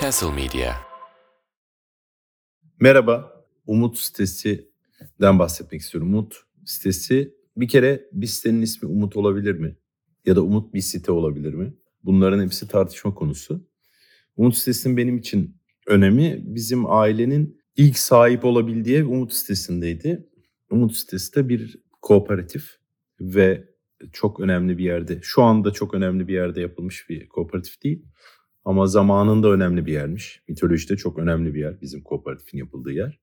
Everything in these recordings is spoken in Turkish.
Castle Media. Merhaba, Umut sitesinden bahsetmek istiyorum. Umut sitesi bir kere bir sitenin ismi Umut olabilir mi? Ya da Umut bir site olabilir mi? Bunların hepsi tartışma konusu. Umut sitesinin benim için önemi bizim ailenin ilk sahip olabildiği Umut sitesindeydi. Umut sitesi de bir kooperatif ve çok önemli bir yerde. Şu anda çok önemli bir yerde yapılmış bir kooperatif değil. Ama zamanında önemli bir yermiş. Mitolojide çok önemli bir yer bizim kooperatifin yapıldığı yer.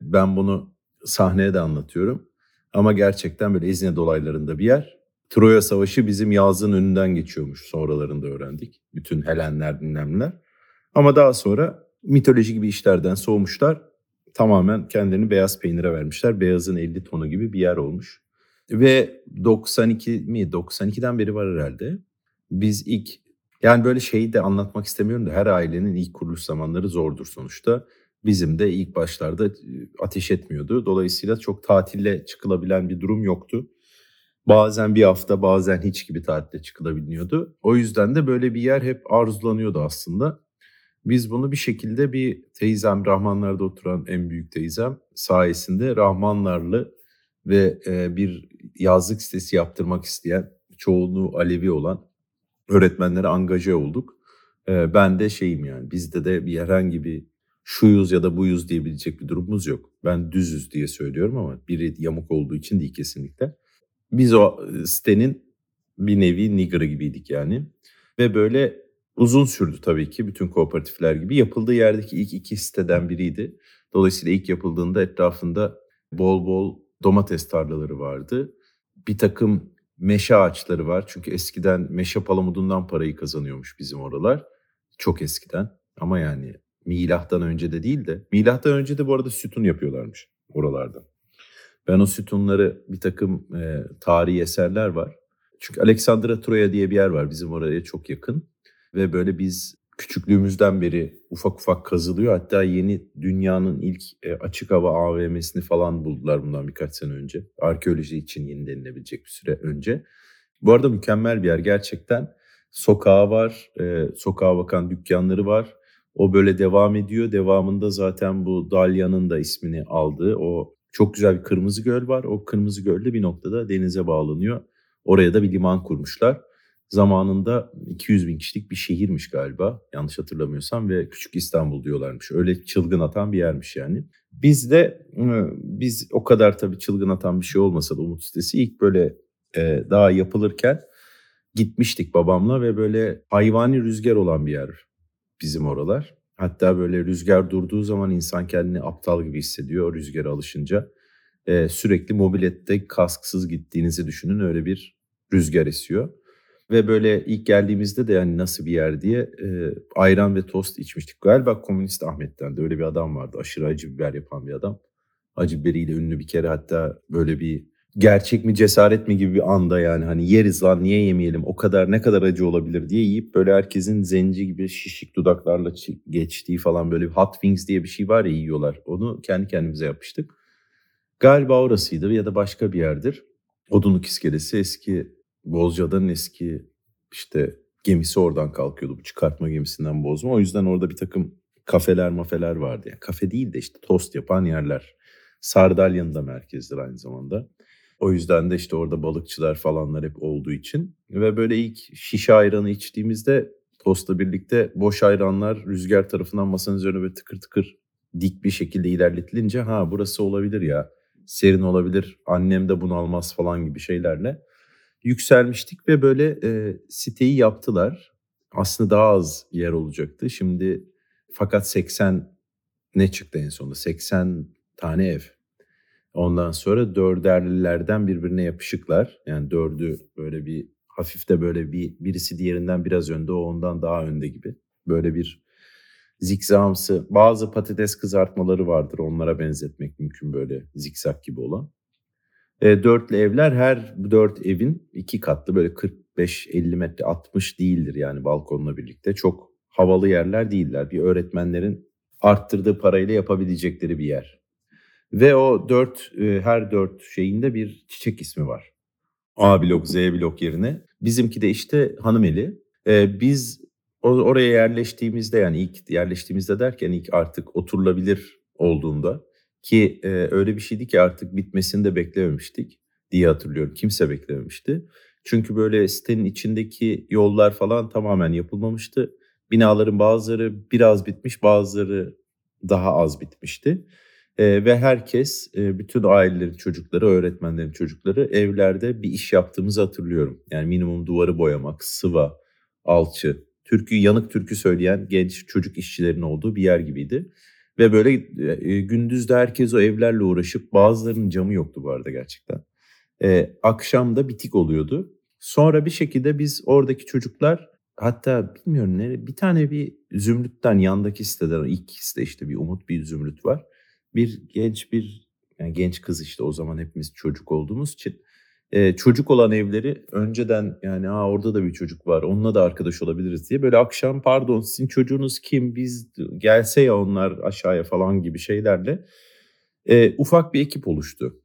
Ben bunu sahneye de anlatıyorum. Ama gerçekten böyle İzne dolaylarında bir yer. Troya Savaşı bizim yazın önünden geçiyormuş sonralarında öğrendik. Bütün Helenler bilmemler. Ama daha sonra mitoloji gibi işlerden soğumuşlar. Tamamen kendilerini beyaz peynire vermişler. Beyazın 50 tonu gibi bir yer olmuş. Ve 92 mi 92'den beri var herhalde. Biz ilk yani böyle şeyi de anlatmak istemiyorum da her ailenin ilk kuruluş zamanları zordur sonuçta. Bizim de ilk başlarda ateş etmiyordu. Dolayısıyla çok tatille çıkılabilen bir durum yoktu. Bazen bir hafta bazen hiç gibi tatile çıkılabiliyordu. O yüzden de böyle bir yer hep arzulanıyordu aslında. Biz bunu bir şekilde bir teyzem Rahmanlar'da oturan en büyük teyzem sayesinde Rahmanlarlı ve bir yazlık sitesi yaptırmak isteyen çoğunluğu Alevi olan öğretmenlere angaje olduk. Ben de şeyim yani bizde de bir herhangi bir şuyuz ya da buyuz diyebilecek bir durumumuz yok. Ben düzüz diye söylüyorum ama biri yamuk olduğu için değil kesinlikle. Biz o sitenin bir nevi nigger'ı gibiydik yani. Ve böyle uzun sürdü tabii ki bütün kooperatifler gibi. Yapıldığı yerdeki ilk iki siteden biriydi. Dolayısıyla ilk yapıldığında etrafında bol bol domates tarlaları vardı. Bir takım meşe ağaçları var. Çünkü eskiden meşe palamudundan parayı kazanıyormuş bizim oralar. Çok eskiden. Ama yani milattan önce de değil de. Milattan önce de bu arada sütun yapıyorlarmış oralarda. Ben o sütunları bir takım e, tarihi eserler var. Çünkü Alexandra Troya diye bir yer var bizim oraya çok yakın. Ve böyle biz küçüklüğümüzden beri ufak ufak kazılıyor. Hatta yeni dünyanın ilk e, açık hava AVM'sini falan buldular bundan birkaç sene önce. Arkeoloji için yeni denilebilecek bir süre önce. Bu arada mükemmel bir yer gerçekten. Sokağı var, e, sokağa bakan dükkanları var. O böyle devam ediyor. Devamında zaten bu Dalya'nın da ismini aldığı o çok güzel bir kırmızı göl var. O kırmızı gölde bir noktada denize bağlanıyor. Oraya da bir liman kurmuşlar zamanında 200 bin kişilik bir şehirmiş galiba yanlış hatırlamıyorsam ve küçük İstanbul diyorlarmış. Öyle çılgın atan bir yermiş yani. Biz de biz o kadar tabii çılgın atan bir şey olmasa da Umut sitesi ilk böyle e, daha yapılırken gitmiştik babamla ve böyle hayvani rüzgar olan bir yer bizim oralar. Hatta böyle rüzgar durduğu zaman insan kendini aptal gibi hissediyor rüzgara alışınca. E, sürekli mobilette kasksız gittiğinizi düşünün öyle bir rüzgar esiyor. Ve böyle ilk geldiğimizde de yani nasıl bir yer diye e, ayran ve tost içmiştik. Galiba Komünist Ahmet'ten de öyle bir adam vardı. Aşırı acı biber yapan bir adam. Acı biberiyle ünlü bir kere hatta böyle bir gerçek mi cesaret mi gibi bir anda yani hani yeriz lan niye yemeyelim o kadar ne kadar acı olabilir diye yiyip böyle herkesin zenci gibi şişik dudaklarla geçtiği falan böyle bir hot wings diye bir şey var ya yiyorlar. Onu kendi kendimize yapmıştık. Galiba orasıydı ya da başka bir yerdir. Odunluk iskelesi eski Bozcaada'nın eski işte gemisi oradan kalkıyordu bu çıkartma gemisinden bozma. O yüzden orada bir takım kafeler mafeler vardı. Yani kafe değil de işte tost yapan yerler. Sardalya'nın da merkezdir aynı zamanda. O yüzden de işte orada balıkçılar falanlar hep olduğu için. Ve böyle ilk şişe ayranı içtiğimizde tostla birlikte boş ayranlar rüzgar tarafından masanın üzerine böyle tıkır tıkır dik bir şekilde ilerletilince ha burası olabilir ya serin olabilir annem de bunu almaz falan gibi şeylerle yükselmiştik ve böyle e, siteyi yaptılar. Aslında daha az yer olacaktı. Şimdi fakat 80 ne çıktı en sonunda? 80 tane ev. Ondan sonra dörderlilerden birbirine yapışıklar. Yani dördü böyle bir hafif de böyle bir birisi diğerinden biraz önde o ondan daha önde gibi. Böyle bir zikzamsı bazı patates kızartmaları vardır onlara benzetmek mümkün böyle zikzak gibi olan. E, dörtlü evler her dört evin iki katlı böyle 45-50 metre 60 değildir yani balkonla birlikte. Çok havalı yerler değiller. Bir öğretmenlerin arttırdığı parayla yapabilecekleri bir yer. Ve o dört e, her dört şeyinde bir çiçek ismi var. A blok, Z blok yerine. Bizimki de işte hanımeli. E, biz oraya yerleştiğimizde yani ilk yerleştiğimizde derken ilk artık oturulabilir olduğunda ki e, öyle bir şeydi ki artık bitmesini de beklememiştik diye hatırlıyorum. Kimse beklememişti. Çünkü böyle sitenin içindeki yollar falan tamamen yapılmamıştı. Binaların bazıları biraz bitmiş, bazıları daha az bitmişti. E, ve herkes, e, bütün ailelerin çocukları, öğretmenlerin çocukları evlerde bir iş yaptığımızı hatırlıyorum. Yani minimum duvarı boyamak, sıva, alçı, türkü, yanık türkü söyleyen genç çocuk işçilerin olduğu bir yer gibiydi. Ve böyle e, gündüz de herkes o evlerle uğraşıp bazılarının camı yoktu bu arada gerçekten. E, akşam bitik oluyordu. Sonra bir şekilde biz oradaki çocuklar hatta bilmiyorum ne bir tane bir zümrütten yandaki siteden ilk site işte bir umut bir zümrüt var. Bir genç bir yani genç kız işte o zaman hepimiz çocuk olduğumuz için e, çocuk olan evleri önceden yani Aa, orada da bir çocuk var onunla da arkadaş olabiliriz diye böyle akşam pardon sizin çocuğunuz kim biz gelse ya onlar aşağıya falan gibi şeylerle e, ufak bir ekip oluştu.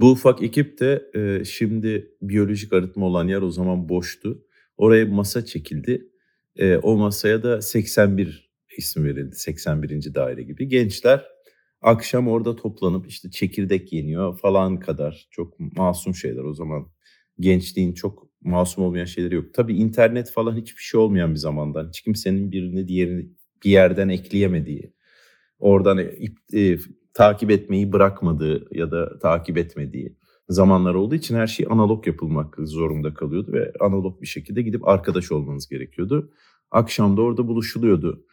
Bu ufak ekip de e, şimdi biyolojik arıtma olan yer o zaman boştu. Oraya masa çekildi. E, o masaya da 81 isim verildi. 81. daire gibi. Gençler akşam orada toplanıp işte çekirdek yeniyor falan kadar. Çok masum şeyler o zaman. Gençliğin çok masum olmayan şeyleri yok. Tabii internet falan hiçbir şey olmayan bir zamandan. Hiç kimsenin birini diğerini bir yerden ekleyemediği. Oradan e, e, takip etmeyi bırakmadığı ya da takip etmediği zamanlar olduğu için her şey analog yapılmak zorunda kalıyordu ve analog bir şekilde gidip arkadaş olmanız gerekiyordu. Akşam da orada buluşuluyordu.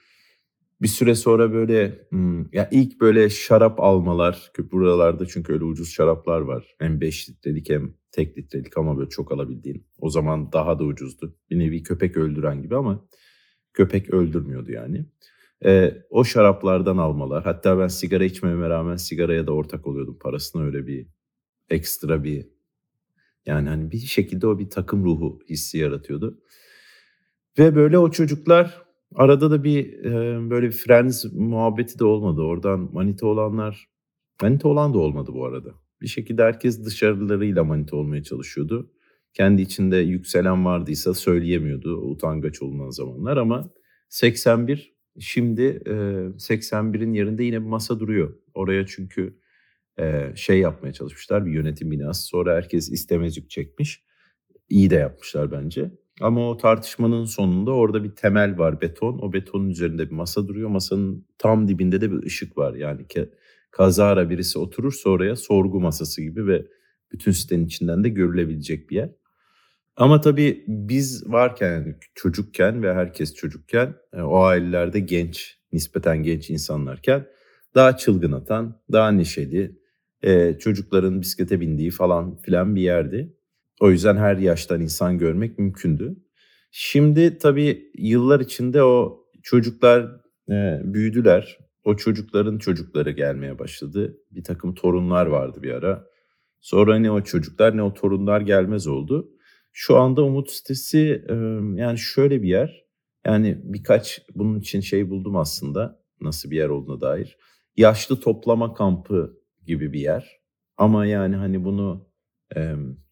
Bir süre sonra böyle hmm, ya ilk böyle şarap almalar buralarda çünkü öyle ucuz şaraplar var. Hem 5 litrelik hem tek litrelik ama böyle çok alabildiğin. O zaman daha da ucuzdu. Bir nevi köpek öldüren gibi ama köpek öldürmüyordu yani. E, o şaraplardan almalar. Hatta ben sigara içmeme rağmen sigaraya da ortak oluyordum. Parasına öyle bir ekstra bir yani hani bir şekilde o bir takım ruhu hissi yaratıyordu. Ve böyle o çocuklar arada da bir e, böyle bir friends muhabbeti de olmadı. Oradan manita olanlar manita olan da olmadı bu arada. Bir şekilde herkes dışarılarıyla manita olmaya çalışıyordu. Kendi içinde yükselen vardıysa söyleyemiyordu utangaç olunan zamanlar ama 81 Şimdi e, 81'in yerinde yine bir masa duruyor. Oraya çünkü e, şey yapmaya çalışmışlar bir yönetim binası. Sonra herkes istemezlik çekmiş. İyi de yapmışlar bence. Ama o tartışmanın sonunda orada bir temel var beton. O betonun üzerinde bir masa duruyor. Masanın tam dibinde de bir ışık var. Yani ki kazara birisi oturursa oraya sorgu masası gibi ve bütün sitenin içinden de görülebilecek bir yer. Ama tabii biz varken yani çocukken ve herkes çocukken e, o ailelerde genç, nispeten genç insanlarken daha çılgın atan, daha neşeli, e, çocukların bisiklete bindiği falan filan bir yerdi. O yüzden her yaştan insan görmek mümkündü. Şimdi tabii yıllar içinde o çocuklar e, büyüdüler. O çocukların çocukları gelmeye başladı. Bir takım torunlar vardı bir ara. Sonra ne o çocuklar ne o torunlar gelmez oldu. Şu anda Umut sitesi yani şöyle bir yer. Yani birkaç bunun için şey buldum aslında nasıl bir yer olduğuna dair. Yaşlı toplama kampı gibi bir yer. Ama yani hani bunu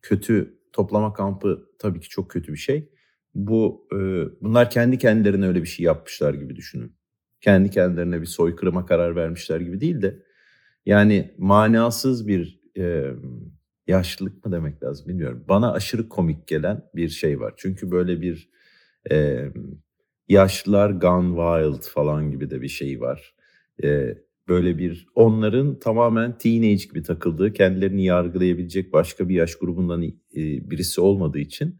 kötü toplama kampı tabii ki çok kötü bir şey. Bu bunlar kendi kendilerine öyle bir şey yapmışlar gibi düşünün. Kendi kendilerine bir soykırıma karar vermişler gibi değil de yani manasız bir yaşlılık mı demek lazım bilmiyorum. Bana aşırı komik gelen bir şey var. Çünkü böyle bir e, yaşlılar gone wild falan gibi de bir şey var. E, böyle bir onların tamamen teenage gibi takıldığı, kendilerini yargılayabilecek başka bir yaş grubundan e, birisi olmadığı için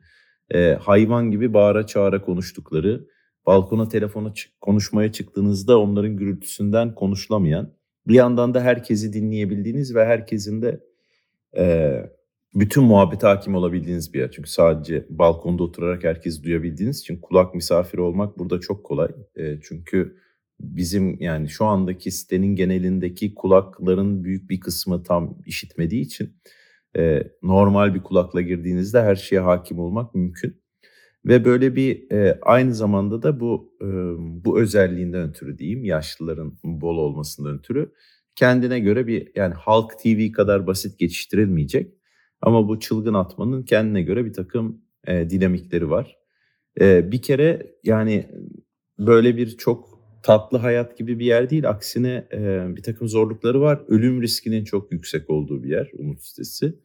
e, hayvan gibi bağıra çağıra konuştukları, balkona telefona konuşmaya çıktığınızda onların gürültüsünden konuşulamayan, bir yandan da herkesi dinleyebildiğiniz ve herkesin de e, bütün muhabbete hakim olabildiğiniz bir yer. Çünkü sadece balkonda oturarak herkesi duyabildiğiniz için kulak misafiri olmak burada çok kolay. E, çünkü bizim yani şu andaki sitenin genelindeki kulakların büyük bir kısmı tam işitmediği için e, normal bir kulakla girdiğinizde her şeye hakim olmak mümkün. Ve böyle bir e, aynı zamanda da bu e, bu özelliğinden ötürü diyeyim yaşlıların bol olmasından ötürü kendine göre bir yani Halk TV kadar basit geçiştirilmeyecek. Ama bu çılgın atmanın kendine göre bir takım e, dinamikleri var. E, bir kere yani böyle bir çok tatlı hayat gibi bir yer değil. Aksine e, bir takım zorlukları var. Ölüm riskinin çok yüksek olduğu bir yer umut sitesi.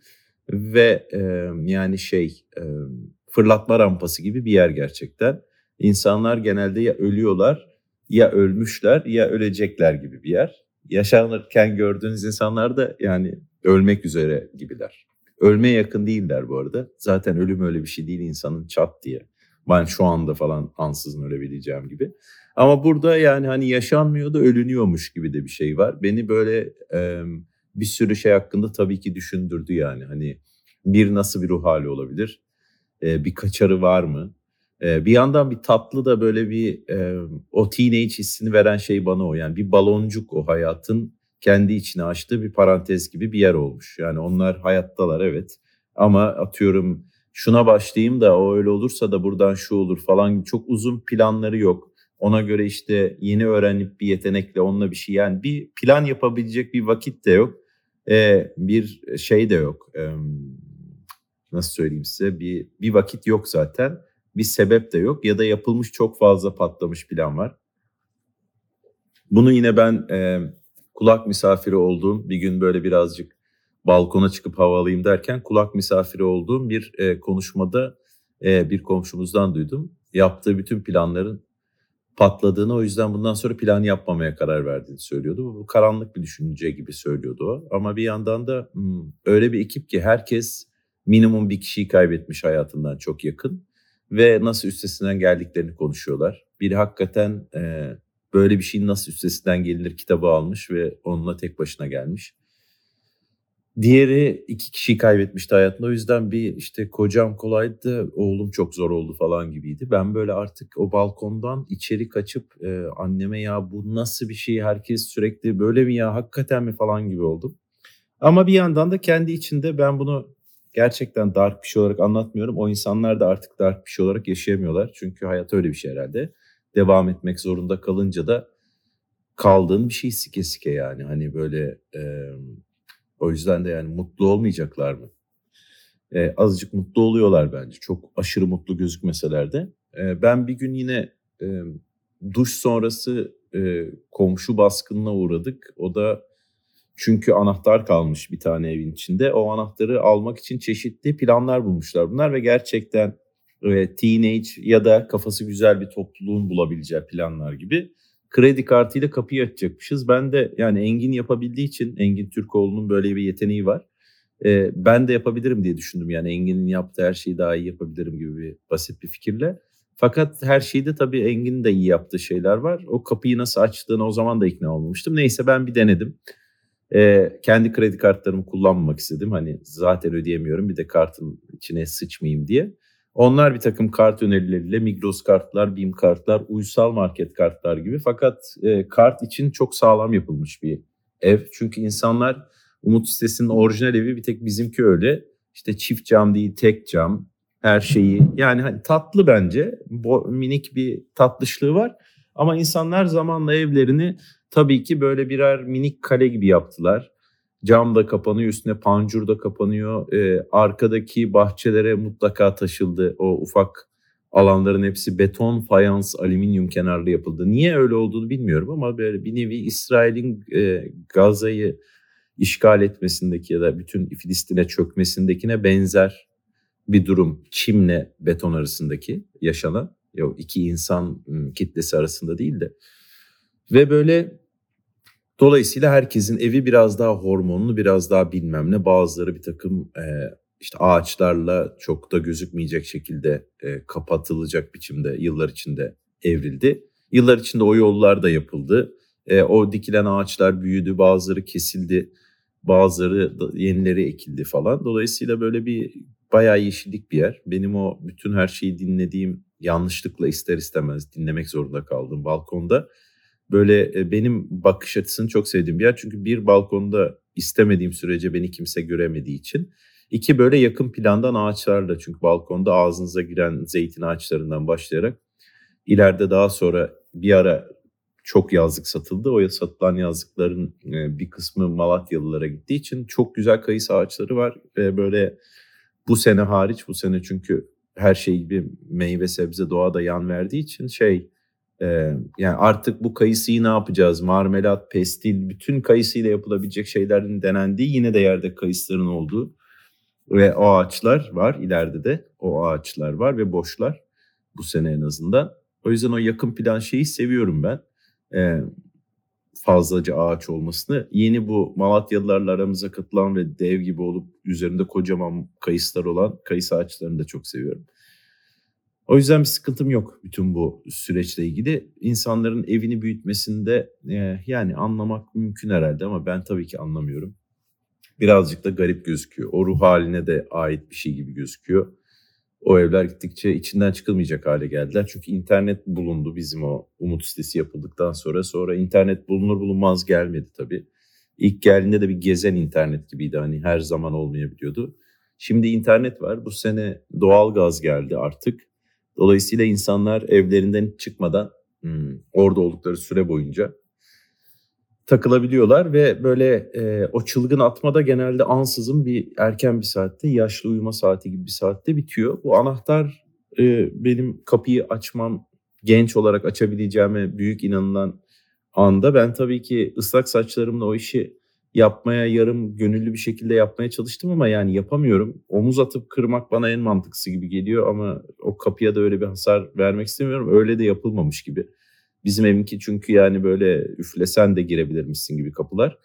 Ve e, yani şey e, fırlatma rampası gibi bir yer gerçekten. İnsanlar genelde ya ölüyorlar ya ölmüşler ya ölecekler gibi bir yer. Yaşanırken gördüğünüz insanlar da yani ölmek üzere gibiler. Ölmeye yakın değiller bu arada. Zaten ölüm öyle bir şey değil insanın çat diye. Ben şu anda falan ansızın ölebileceğim gibi. Ama burada yani hani yaşanmıyor da ölünüyormuş gibi de bir şey var. Beni böyle e, bir sürü şey hakkında tabii ki düşündürdü yani. Hani bir nasıl bir ruh hali olabilir? E, bir kaçarı var mı? E, bir yandan bir tatlı da böyle bir e, o teenage hissini veren şey bana o. Yani bir baloncuk o hayatın kendi içine açtığı bir parantez gibi bir yer olmuş. Yani onlar hayattalar evet. Ama atıyorum şuna başlayayım da o öyle olursa da buradan şu olur falan çok uzun planları yok. Ona göre işte yeni öğrenip bir yetenekle onunla bir şey yani bir plan yapabilecek bir vakit de yok. Ee, bir şey de yok. Ee, nasıl söyleyeyim size bir, bir vakit yok zaten. Bir sebep de yok ya da yapılmış çok fazla patlamış plan var. Bunu yine ben e, kulak misafiri olduğum bir gün böyle birazcık balkona çıkıp hava alayım derken kulak misafiri olduğum bir e, konuşmada e, bir komşumuzdan duydum. Yaptığı bütün planların patladığını o yüzden bundan sonra plan yapmamaya karar verdiğini söylüyordu. Bu karanlık bir düşünce gibi söylüyordu o. Ama bir yandan da hmm, öyle bir ekip ki herkes minimum bir kişiyi kaybetmiş hayatından çok yakın ve nasıl üstesinden geldiklerini konuşuyorlar. Biri hakikaten e, böyle bir şeyin nasıl üstesinden gelinir kitabı almış ve onunla tek başına gelmiş. Diğeri iki kişiyi kaybetmişti hayatında. O yüzden bir işte kocam kolaydı, oğlum çok zor oldu falan gibiydi. Ben böyle artık o balkondan içeri kaçıp e, anneme ya bu nasıl bir şey herkes sürekli böyle mi ya hakikaten mi falan gibi oldum. Ama bir yandan da kendi içinde ben bunu gerçekten dark bir şey olarak anlatmıyorum. O insanlar da artık dark bir şey olarak yaşayamıyorlar. Çünkü hayat öyle bir şey herhalde. Devam etmek zorunda kalınca da kaldığın bir şey sike sike yani. Hani böyle e, o yüzden de yani mutlu olmayacaklar mı? E, azıcık mutlu oluyorlar bence. Çok aşırı mutlu gözükmeseler de. E, ben bir gün yine e, duş sonrası e, komşu baskınına uğradık. O da çünkü anahtar kalmış bir tane evin içinde. O anahtarı almak için çeşitli planlar bulmuşlar bunlar ve gerçekten e, teenage ya da kafası güzel bir topluluğun bulabileceği planlar gibi kredi kartıyla kapıyı açacakmışız. Ben de yani Engin yapabildiği için Engin Türkoğlu'nun böyle bir yeteneği var. E, ben de yapabilirim diye düşündüm. Yani Engin'in yaptığı her şeyi daha iyi yapabilirim gibi bir basit bir fikirle. Fakat her şeyde tabii Engin'in de iyi yaptığı şeyler var. O kapıyı nasıl açtığını o zaman da ikna olmamıştım. Neyse ben bir denedim. E, kendi kredi kartlarımı kullanmamak istedim. Hani zaten ödeyemiyorum bir de kartın içine sıçmayayım diye. Onlar bir takım kart önerileriyle Migros kartlar, BİM kartlar, uysal market kartlar gibi. Fakat e, kart için çok sağlam yapılmış bir ev. Çünkü insanlar Umut sitesinin orijinal evi bir tek bizimki öyle. İşte çift cam değil tek cam her şeyi. Yani hani tatlı bence. Bo, minik bir tatlışlığı var. Ama insanlar zamanla evlerini tabii ki böyle birer minik kale gibi yaptılar. Cam da kapanıyor, üstüne pancur da kapanıyor. Ee, arkadaki bahçelere mutlaka taşıldı. O ufak alanların hepsi beton, fayans, alüminyum kenarlı yapıldı. Niye öyle olduğunu bilmiyorum ama böyle bir nevi İsrail'in e, Gaza'yı işgal etmesindeki ya da bütün Filistin'e çökmesindekine benzer bir durum. Çimle beton arasındaki yaşanan. Ya iki insan kitlesi arasında değil de. Ve böyle Dolayısıyla herkesin evi biraz daha hormonlu, biraz daha bilmem ne. Bazıları bir takım e, işte ağaçlarla çok da gözükmeyecek şekilde e, kapatılacak biçimde yıllar içinde evrildi. Yıllar içinde o yollar da yapıldı. E, o dikilen ağaçlar büyüdü, bazıları kesildi, bazıları yenileri ekildi falan. Dolayısıyla böyle bir bayağı yeşillik bir yer. Benim o bütün her şeyi dinlediğim yanlışlıkla ister istemez dinlemek zorunda kaldığım balkonda böyle e, benim bakış açısını çok sevdiğim bir yer. Çünkü bir balkonda istemediğim sürece beni kimse göremediği için. İki böyle yakın plandan ağaçlarla çünkü balkonda ağzınıza giren zeytin ağaçlarından başlayarak ileride daha sonra bir ara çok yazlık satıldı. O satılan yazlıkların e, bir kısmı Malatyalılara gittiği için çok güzel kayısı ağaçları var. Böyle bu sene hariç bu sene çünkü her şey gibi meyve sebze doğada yan verdiği için şey Ee, yani artık bu kayısıyı ne yapacağız? Marmelat, pestil, bütün kayısıyla yapılabilecek şeylerin denendiği yine de yerde kayısıların olduğu ve o ağaçlar var ileride de o ağaçlar var ve boşlar bu sene en azından. O yüzden o yakın plan şeyi seviyorum ben. Ee, fazlaca ağaç olmasını. Yeni bu Malatyalılarla aramıza katılan ve dev gibi olup üzerinde kocaman kayısılar olan kayısı ağaçlarını da çok seviyorum. O yüzden bir sıkıntım yok bütün bu süreçle ilgili. İnsanların evini büyütmesinde e, yani anlamak mümkün herhalde ama ben tabii ki anlamıyorum. Birazcık da garip gözüküyor. O ruh haline de ait bir şey gibi gözüküyor. O evler gittikçe içinden çıkılmayacak hale geldiler. Çünkü internet bulundu bizim o umut sitesi yapıldıktan sonra. Sonra internet bulunur bulunmaz gelmedi tabii. İlk geldiğinde de bir gezen internet gibiydi. Hani her zaman olmayabiliyordu. Şimdi internet var. Bu sene doğal gaz geldi artık. Dolayısıyla insanlar evlerinden çıkmadan hmm, orada oldukları süre boyunca takılabiliyorlar ve böyle e, o çılgın atmada genelde ansızın bir erken bir saatte yaşlı uyuma saati gibi bir saatte bitiyor. Bu anahtar e, benim kapıyı açmam genç olarak açabileceğime büyük inanılan anda ben tabii ki ıslak saçlarımla o işi yapmaya yarım gönüllü bir şekilde yapmaya çalıştım ama yani yapamıyorum. Omuz atıp kırmak bana en mantıklısı gibi geliyor ama o kapıya da öyle bir hasar vermek istemiyorum. Öyle de yapılmamış gibi. Bizim evinki çünkü yani böyle üflesen de girebilirmişsin gibi kapılar.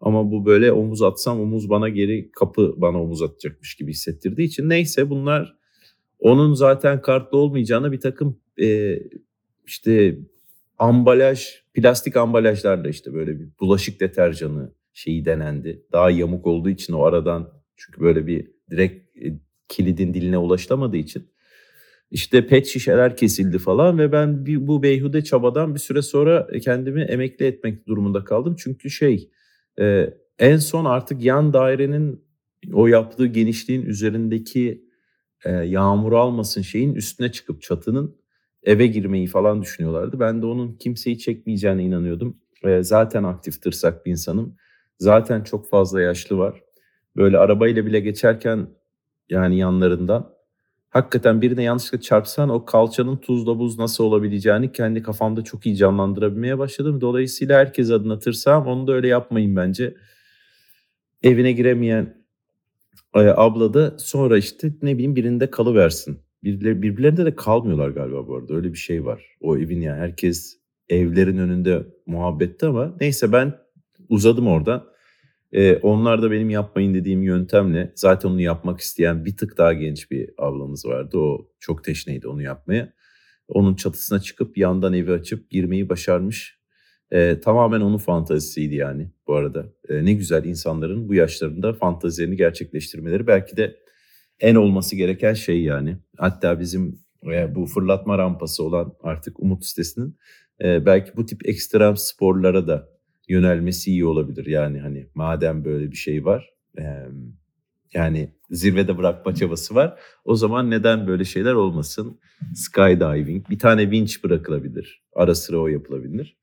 Ama bu böyle omuz atsam omuz bana geri kapı bana omuz atacakmış gibi hissettirdiği için neyse bunlar onun zaten kartlı olmayacağına bir takım e, işte ambalaj plastik ambalajlarla işte böyle bir bulaşık deterjanı şeyi denendi. Daha yamuk olduğu için o aradan çünkü böyle bir direkt e, kilidin diline ulaşılamadığı için işte pet şişeler kesildi falan ve ben bir, bu beyhude çabadan bir süre sonra kendimi emekli etmek durumunda kaldım. Çünkü şey e, en son artık yan dairenin o yaptığı genişliğin üzerindeki e, yağmur almasın şeyin üstüne çıkıp çatının eve girmeyi falan düşünüyorlardı. Ben de onun kimseyi çekmeyeceğine inanıyordum. E, zaten aktif tırsak bir insanım. Zaten çok fazla yaşlı var. Böyle arabayla bile geçerken yani yanlarından hakikaten birine yanlışlıkla çarpsan o kalçanın tuzla buz nasıl olabileceğini kendi kafamda çok iyi canlandırabilmeye başladım. Dolayısıyla herkes adına tırsam onu da öyle yapmayın bence. Evine giremeyen e, abla da sonra işte ne bileyim birinde kalıversin. Birbirleri, birbirlerinde de kalmıyorlar galiba bu arada öyle bir şey var. O evin yani herkes evlerin önünde muhabbette ama neyse ben uzadım orada. Ee, onlar da benim yapmayın dediğim yöntemle zaten onu yapmak isteyen bir tık daha genç bir ablamız vardı. O çok teşneydi onu yapmaya. Onun çatısına çıkıp yandan evi açıp girmeyi başarmış. Ee, tamamen onun fantazisiydi yani bu arada. Ee, ne güzel insanların bu yaşlarında fantazilerini gerçekleştirmeleri belki de en olması gereken şey yani. Hatta bizim e, bu fırlatma rampası olan artık Umut sitesinin e, belki bu tip ekstrem sporlara da yönelmesi iyi olabilir. Yani hani madem böyle bir şey var yani zirvede bırakma çabası var. O zaman neden böyle şeyler olmasın? Skydiving, bir tane winch bırakılabilir. Ara sıra o yapılabilir.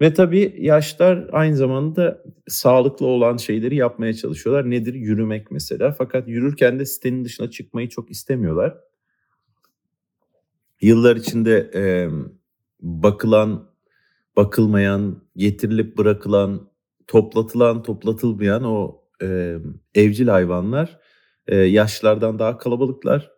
Ve tabii yaşlar aynı zamanda sağlıklı olan şeyleri yapmaya çalışıyorlar. Nedir? Yürümek mesela. Fakat yürürken de sitenin dışına çıkmayı çok istemiyorlar. Yıllar içinde e, bakılan bakılmayan, getirilip bırakılan, toplatılan, toplatılmayan o e, evcil hayvanlar e, yaşlardan daha kalabalıklar.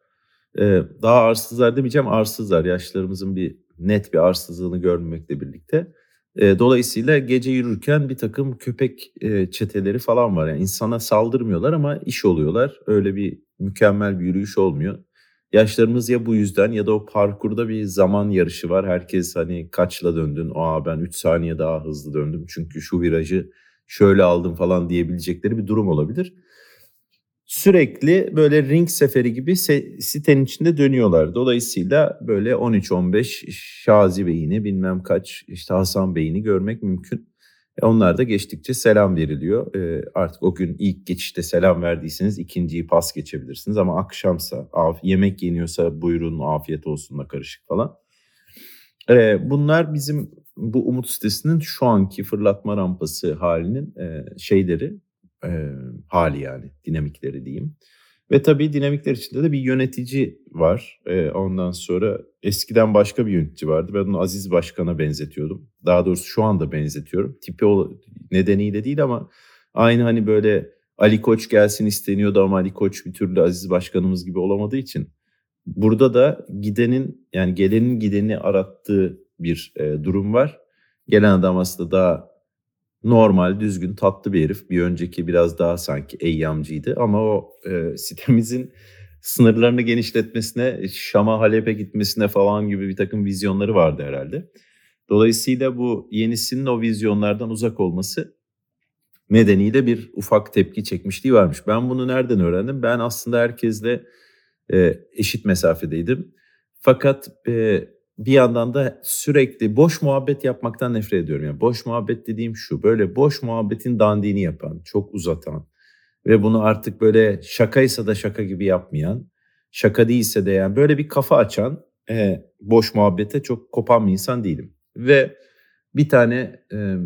E, daha arsızlar demeyeceğim, arsızlar. Yaşlarımızın bir net bir arsızlığını görmemekle birlikte. E, dolayısıyla gece yürürken bir takım köpek e, çeteleri falan var. Yani insana saldırmıyorlar ama iş oluyorlar. Öyle bir mükemmel bir yürüyüş olmuyor. Yaşlarımız ya bu yüzden ya da o parkurda bir zaman yarışı var. Herkes hani kaçla döndün? Aa ben 3 saniye daha hızlı döndüm. Çünkü şu virajı şöyle aldım falan diyebilecekleri bir durum olabilir. Sürekli böyle ring seferi gibi sitenin içinde dönüyorlar. Dolayısıyla böyle 13-15 Şazi Bey'ini bilmem kaç işte Hasan Bey'ini görmek mümkün. E onlar da geçtikçe selam veriliyor. E, artık o gün ilk geçişte selam verdiyseniz ikinciyi pas geçebilirsiniz. Ama akşamsa yemek yeniyorsa buyurun afiyet olsunla karışık falan. E, bunlar bizim bu Umut sitesinin şu anki fırlatma rampası halinin e, şeyleri e, hali yani dinamikleri diyeyim. Ve tabii dinamikler içinde de bir yönetici var. Ee, ondan sonra eskiden başka bir yönetici vardı. Ben onu Aziz Başkan'a benzetiyordum. Daha doğrusu şu anda benzetiyorum. Tipi o nedeniyle değil ama aynı hani böyle Ali Koç gelsin isteniyordu ama Ali Koç bir türlü Aziz Başkanımız gibi olamadığı için burada da gidenin yani gelenin gideni arattığı bir e, durum var. Gelen adam aslında daha normal, düzgün, tatlı bir herif. Bir önceki biraz daha sanki eyyamcıydı ama o e, sitemizin sınırlarını genişletmesine, Şam'a, Halep'e gitmesine falan gibi bir takım vizyonları vardı herhalde. Dolayısıyla bu yenisinin o vizyonlardan uzak olması nedeniyle bir ufak tepki çekmişliği varmış. Ben bunu nereden öğrendim? Ben aslında herkesle e, eşit mesafedeydim. Fakat e, bir yandan da sürekli boş muhabbet yapmaktan nefret ediyorum. Yani boş muhabbet dediğim şu böyle boş muhabbetin dandiğini yapan, çok uzatan ve bunu artık böyle şakaysa da şaka gibi yapmayan, şaka değilse de yani böyle bir kafa açan e, boş muhabbete çok kopan bir insan değilim. Ve bir tane e,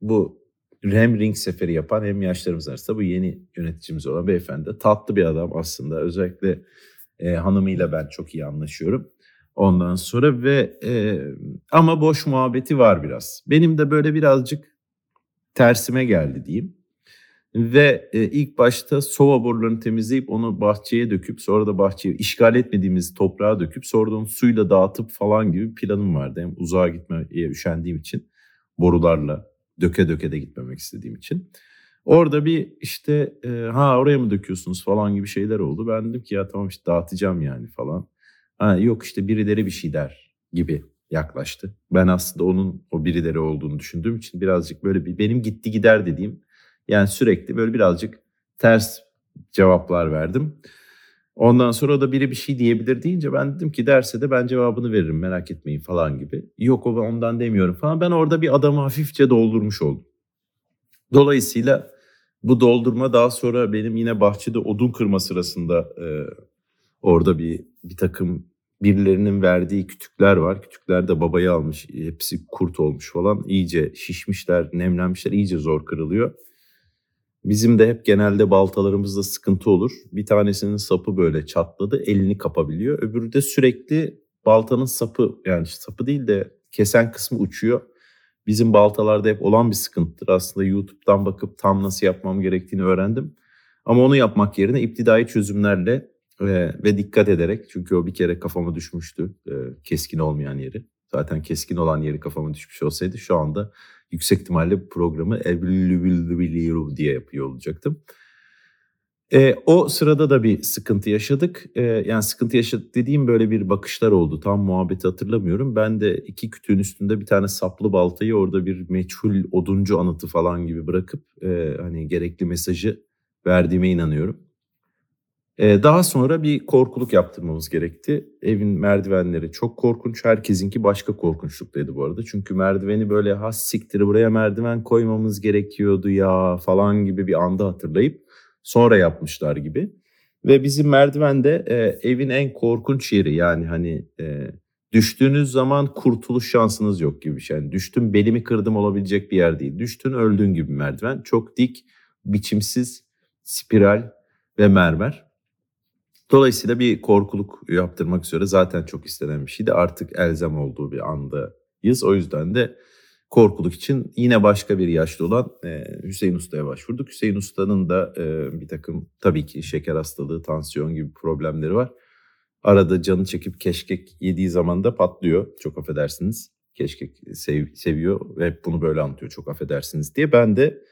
bu hem ring seferi yapan hem yaşlarımız arasında bu yeni yöneticimiz olan beyefendi tatlı bir adam aslında özellikle e, hanımıyla ben çok iyi anlaşıyorum. Ondan sonra ve e, ama boş muhabbeti var biraz. Benim de böyle birazcık tersime geldi diyeyim. Ve e, ilk başta sova borularını temizleyip onu bahçeye döküp sonra da bahçeye işgal etmediğimiz toprağa döküp sonra da onu suyla dağıtıp falan gibi planım vardı. Hem uzağa gitmeye üşendiğim için borularla döke döke de gitmemek istediğim için. Orada bir işte e, ha oraya mı döküyorsunuz falan gibi şeyler oldu. Ben dedim ki ya tamam işte dağıtacağım yani falan. Yok işte birileri bir şey der gibi yaklaştı. Ben aslında onun o birileri olduğunu düşündüğüm için birazcık böyle bir benim gitti gider dediğim yani sürekli böyle birazcık ters cevaplar verdim. Ondan sonra da biri bir şey diyebilir deyince ben dedim ki derse de ben cevabını veririm merak etmeyin falan gibi. Yok o ondan demiyorum falan. Ben orada bir adamı hafifçe doldurmuş oldum. Dolayısıyla bu doldurma daha sonra benim yine bahçede odun kırma sırasında e, orada bir bir takım birilerinin verdiği kütükler var. Kütükler de babayı almış. Hepsi kurt olmuş falan. İyice şişmişler, nemlenmişler. iyice zor kırılıyor. Bizim de hep genelde baltalarımızda sıkıntı olur. Bir tanesinin sapı böyle çatladı, elini kapabiliyor. Öbürü de sürekli baltanın sapı yani sapı değil de kesen kısmı uçuyor. Bizim baltalarda hep olan bir sıkıntıdır. Aslında YouTube'dan bakıp tam nasıl yapmam gerektiğini öğrendim. Ama onu yapmak yerine iptidai çözümlerle ve, ve dikkat ederek çünkü o bir kere kafama düşmüştü e, keskin olmayan yeri. Zaten keskin olan yeri kafama düşmüş olsaydı şu anda yüksek ihtimalle bu programı diye yapıyor olacaktım. E, o sırada da bir sıkıntı yaşadık. E, yani sıkıntı yaşadık dediğim böyle bir bakışlar oldu. Tam muhabbeti hatırlamıyorum. Ben de iki kütüğün üstünde bir tane saplı baltayı orada bir meçhul oduncu anıtı falan gibi bırakıp e, hani gerekli mesajı verdiğime inanıyorum. Ee, daha sonra bir korkuluk yaptırmamız gerekti. Evin merdivenleri çok korkunç. Herkesinki başka korkunçluktaydı bu arada. Çünkü merdiveni böyle has siktiri buraya merdiven koymamız gerekiyordu ya falan gibi bir anda hatırlayıp sonra yapmışlar gibi. Ve bizim merdivende e, evin en korkunç yeri yani hani e, düştüğünüz zaman kurtuluş şansınız yok gibi bir şey. Yani düştüm belimi kırdım olabilecek bir yer değil. Düştün öldüğün gibi merdiven. Çok dik, biçimsiz, spiral ve mermer. Dolayısıyla bir korkuluk yaptırmak üzere zaten çok istenen bir şeydi. Artık elzem olduğu bir andayız. O yüzden de korkuluk için yine başka bir yaşlı olan e, Hüseyin Usta'ya başvurduk. Hüseyin Usta'nın da e, bir takım tabii ki şeker hastalığı, tansiyon gibi problemleri var. Arada canı çekip keşkek yediği zaman da patlıyor. Çok affedersiniz. Keşkek sev, seviyor ve bunu böyle anlatıyor. Çok affedersiniz diye. Ben de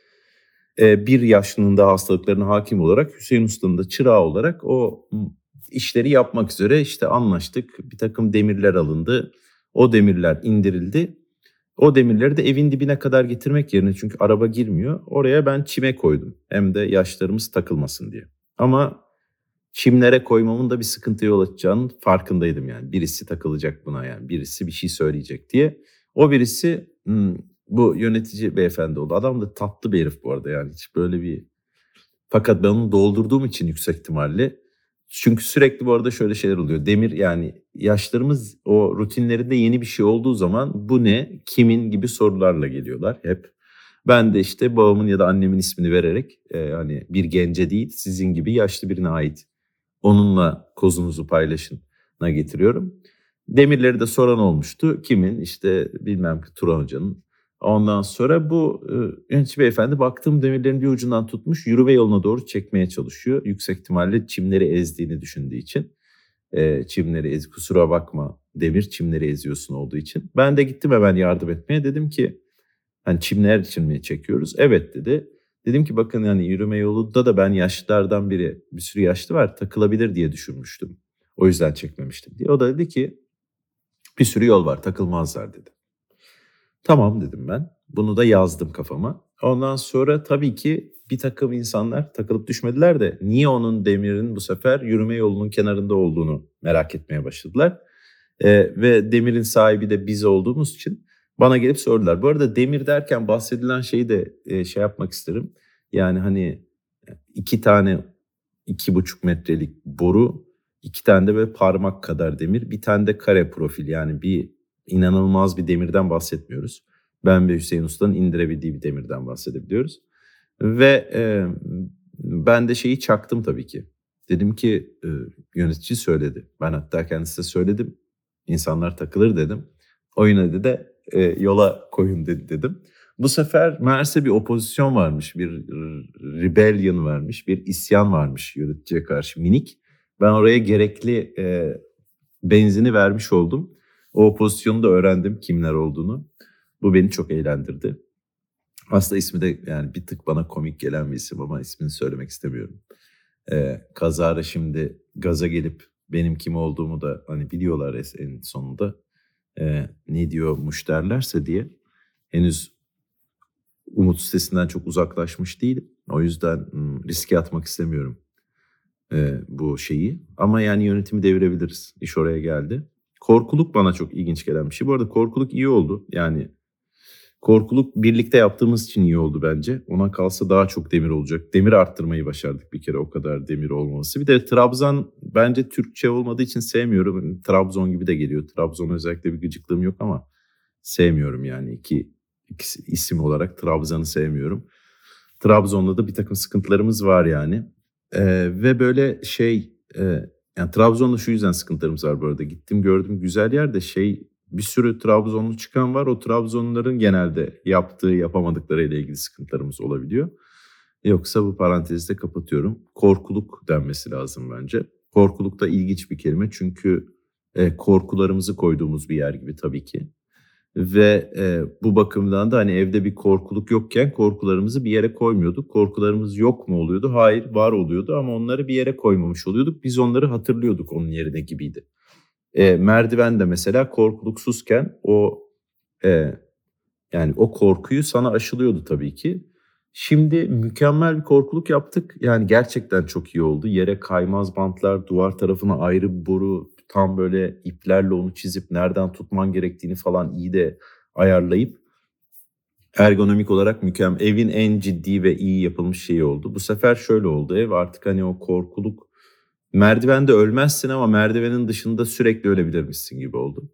bir yaşlının da hastalıklarına hakim olarak Hüseyin Usta'nın da çırağı olarak o işleri yapmak üzere işte anlaştık. Bir takım demirler alındı. O demirler indirildi. O demirleri de evin dibine kadar getirmek yerine çünkü araba girmiyor. Oraya ben çime koydum. Hem de yaşlarımız takılmasın diye. Ama çimlere koymamın da bir sıkıntı yol açacağının farkındaydım yani. Birisi takılacak buna yani. Birisi bir şey söyleyecek diye. O birisi hmm, bu yönetici beyefendi oldu. Adam da tatlı bir herif bu arada yani hiç böyle bir... Fakat ben onu doldurduğum için yüksek ihtimalle çünkü sürekli bu arada şöyle şeyler oluyor. Demir yani yaşlarımız o rutinlerinde yeni bir şey olduğu zaman bu ne, kimin gibi sorularla geliyorlar hep. Ben de işte babamın ya da annemin ismini vererek e, hani bir gence değil sizin gibi yaşlı birine ait Onunla kozunuzu paylaşına getiriyorum. Demirleri de soran olmuştu. Kimin? İşte bilmem ki Turan Hoca'nın. Ondan sonra bu e, yönetici beyefendi baktım demirlerin bir ucundan tutmuş yürüme yoluna doğru çekmeye çalışıyor. Yüksek ihtimalle çimleri ezdiğini düşündüğü için. E, çimleri ez, kusura bakma demir çimleri eziyorsun olduğu için. Ben de gittim hemen yardım etmeye. Dedim ki hani çimler için mi çekiyoruz? Evet dedi. Dedim ki bakın yani yürüme yolunda da ben yaşlılardan biri bir sürü yaşlı var takılabilir diye düşünmüştüm. O yüzden çekmemiştim diye. O da dedi ki bir sürü yol var takılmazlar dedi. Tamam dedim ben. Bunu da yazdım kafama. Ondan sonra tabii ki bir takım insanlar takılıp düşmediler de niye onun demirin bu sefer yürüme yolunun kenarında olduğunu merak etmeye başladılar. Ee, ve demirin sahibi de biz olduğumuz için bana gelip sordular. Bu arada demir derken bahsedilen şeyi de e, şey yapmak isterim. Yani hani iki tane iki buçuk metrelik boru, iki tane de böyle parmak kadar demir, bir tane de kare profil yani bir inanılmaz bir demirden bahsetmiyoruz. Ben ve Hüseyin Usta'nın indirebildiği bir demirden bahsedebiliyoruz. Ve e, ben de şeyi çaktım tabii ki. Dedim ki e, yönetici söyledi. Ben hatta kendisine söyledim. İnsanlar takılır dedim. O yine de e, yola koyun dedi dedim. Bu sefer meğerse bir opozisyon varmış, bir rebellion varmış, bir isyan varmış yöneticiye karşı minik. Ben oraya gerekli e, benzini vermiş oldum. O opozisyonu da öğrendim kimler olduğunu. Bu beni çok eğlendirdi. Aslında ismi de yani bir tık bana komik gelen bir isim ama ismini söylemek istemiyorum. Ee, kazara şimdi gaza gelip benim kim olduğumu da hani biliyorlar en sonunda. Ee, ne diyormuş derlerse diye. Henüz umut sitesinden çok uzaklaşmış değil. O yüzden hmm, riske atmak istemiyorum e, bu şeyi. Ama yani yönetimi devirebiliriz. İş oraya geldi. Korkuluk bana çok ilginç gelen bir şey. Bu arada korkuluk iyi oldu. Yani korkuluk birlikte yaptığımız için iyi oldu bence. Ona kalsa daha çok demir olacak. Demir arttırmayı başardık bir kere o kadar demir olmaması. Bir de Trabzon bence Türkçe olmadığı için sevmiyorum. Trabzon gibi de geliyor. Trabzon özellikle bir gıcıklığım yok ama sevmiyorum yani iki, iki isim olarak Trabzon'u sevmiyorum. Trabzon'da da bir takım sıkıntılarımız var yani. Ee, ve böyle şey e, yani Trabzon'da şu yüzden sıkıntılarımız var bu arada. Gittim gördüm güzel yerde şey bir sürü Trabzonlu çıkan var. O Trabzonluların genelde yaptığı yapamadıkları ile ilgili sıkıntılarımız olabiliyor. Yoksa bu parantezi de kapatıyorum. Korkuluk denmesi lazım bence. Korkuluk da ilginç bir kelime çünkü e, korkularımızı koyduğumuz bir yer gibi tabii ki. Ve e, bu bakımdan da hani evde bir korkuluk yokken korkularımızı bir yere koymuyorduk. Korkularımız yok mu oluyordu? Hayır var oluyordu ama onları bir yere koymamış oluyorduk. Biz onları hatırlıyorduk onun yerine gibiydi. E, merdiven de mesela korkuluksuzken o e, yani o korkuyu sana aşılıyordu tabii ki. Şimdi mükemmel bir korkuluk yaptık. Yani gerçekten çok iyi oldu. Yere kaymaz bantlar, duvar tarafına ayrı bir boru, tam böyle iplerle onu çizip nereden tutman gerektiğini falan iyi de ayarlayıp ergonomik olarak mükemmel. Evin en ciddi ve iyi yapılmış şeyi oldu. Bu sefer şöyle oldu. Ev artık hani o korkuluk merdivende ölmezsin ama merdivenin dışında sürekli ölebilirmişsin gibi oldu.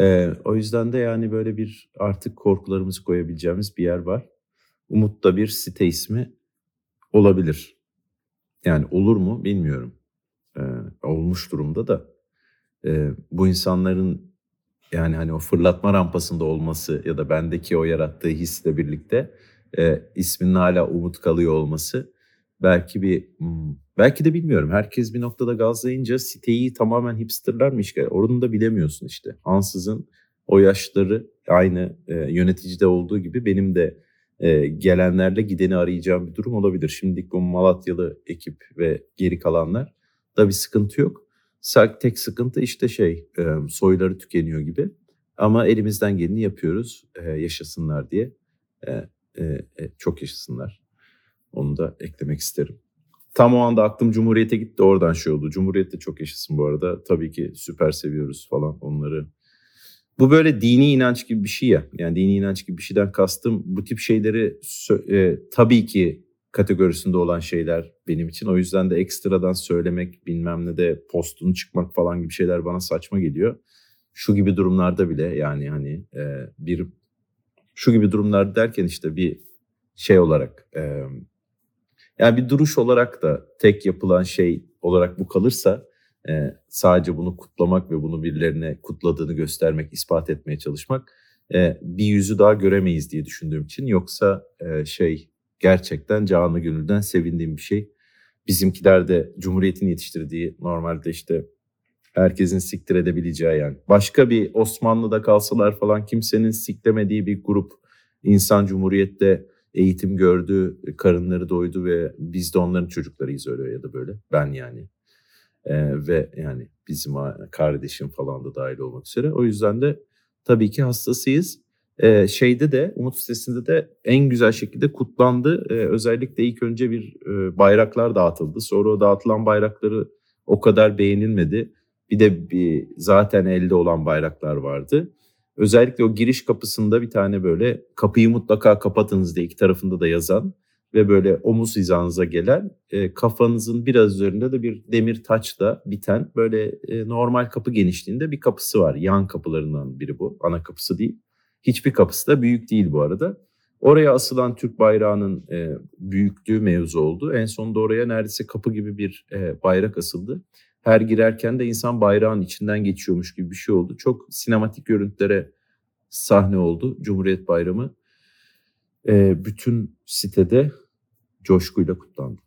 Ee, o yüzden de yani böyle bir artık korkularımızı koyabileceğimiz bir yer var. Umut da bir site ismi olabilir. Yani olur mu bilmiyorum. Ee, olmuş durumda da e, bu insanların yani hani o fırlatma rampasında olması ya da bendeki o yarattığı hisle birlikte e, isminin hala umut kalıyor olması belki bir hmm, belki de bilmiyorum. Herkes bir noktada gazlayınca siteyi tamamen hipsterler mi işgal? Onu da bilemiyorsun işte. Ansızın o yaşları aynı e, yöneticide olduğu gibi benim de e, gelenlerle gideni arayacağım bir durum olabilir. Şimdilik bu Malatyalı ekip ve geri kalanlar da bir sıkıntı yok. Tek sıkıntı işte şey e, soyları tükeniyor gibi. Ama elimizden geleni yapıyoruz e, yaşasınlar diye. E, çok yaşasınlar. Onu da eklemek isterim. Tam o anda aklım Cumhuriyet'e gitti oradan şey oldu. Cumhuriyet de çok yaşasın bu arada. Tabii ki süper seviyoruz falan onları. Bu böyle dini inanç gibi bir şey ya. Yani dini inanç gibi bir şeyden kastım bu tip şeyleri e, tabii ki kategorisinde olan şeyler benim için. O yüzden de ekstradan söylemek bilmem ne de postunu çıkmak falan gibi şeyler bana saçma geliyor. Şu gibi durumlarda bile yani hani e, bir şu gibi durumlar derken işte bir şey olarak e, yani bir duruş olarak da tek yapılan şey olarak bu kalırsa e, sadece bunu kutlamak ve bunu birilerine kutladığını göstermek, ispat etmeye çalışmak e, bir yüzü daha göremeyiz diye düşündüğüm için. Yoksa e, şey gerçekten canı gönülden sevindiğim bir şey. Bizimkiler de Cumhuriyet'in yetiştirdiği normalde işte herkesin siktir edebileceği yani. Başka bir Osmanlı'da kalsalar falan kimsenin siklemediği bir grup insan Cumhuriyet'te eğitim gördü, karınları doydu ve biz de onların çocuklarıyız öyle ya da böyle. Ben yani. Ee, ve yani bizim kardeşim falan da dahil olmak üzere. O yüzden de tabii ki hastasıyız. Ee, şeyde de Umut sitesinde de en güzel şekilde kutlandı. Ee, özellikle ilk önce bir e, bayraklar dağıtıldı. Sonra o dağıtılan bayrakları o kadar beğenilmedi. Bir de bir zaten elde olan bayraklar vardı. Özellikle o giriş kapısında bir tane böyle kapıyı mutlaka kapatınız diye iki tarafında da yazan ve böyle omuz hizanıza gelen e, kafanızın biraz üzerinde de bir demir taçla biten böyle e, normal kapı genişliğinde bir kapısı var. Yan kapılarından biri bu. Ana kapısı değil. Hiçbir kapısı da büyük değil bu arada. Oraya asılan Türk bayrağının e, büyüklüğü mevzu oldu. En sonunda oraya neredeyse kapı gibi bir e, bayrak asıldı. Her girerken de insan bayrağın içinden geçiyormuş gibi bir şey oldu. Çok sinematik görüntülere sahne oldu Cumhuriyet Bayramı. E, bütün sitede coşkuyla kutlandı.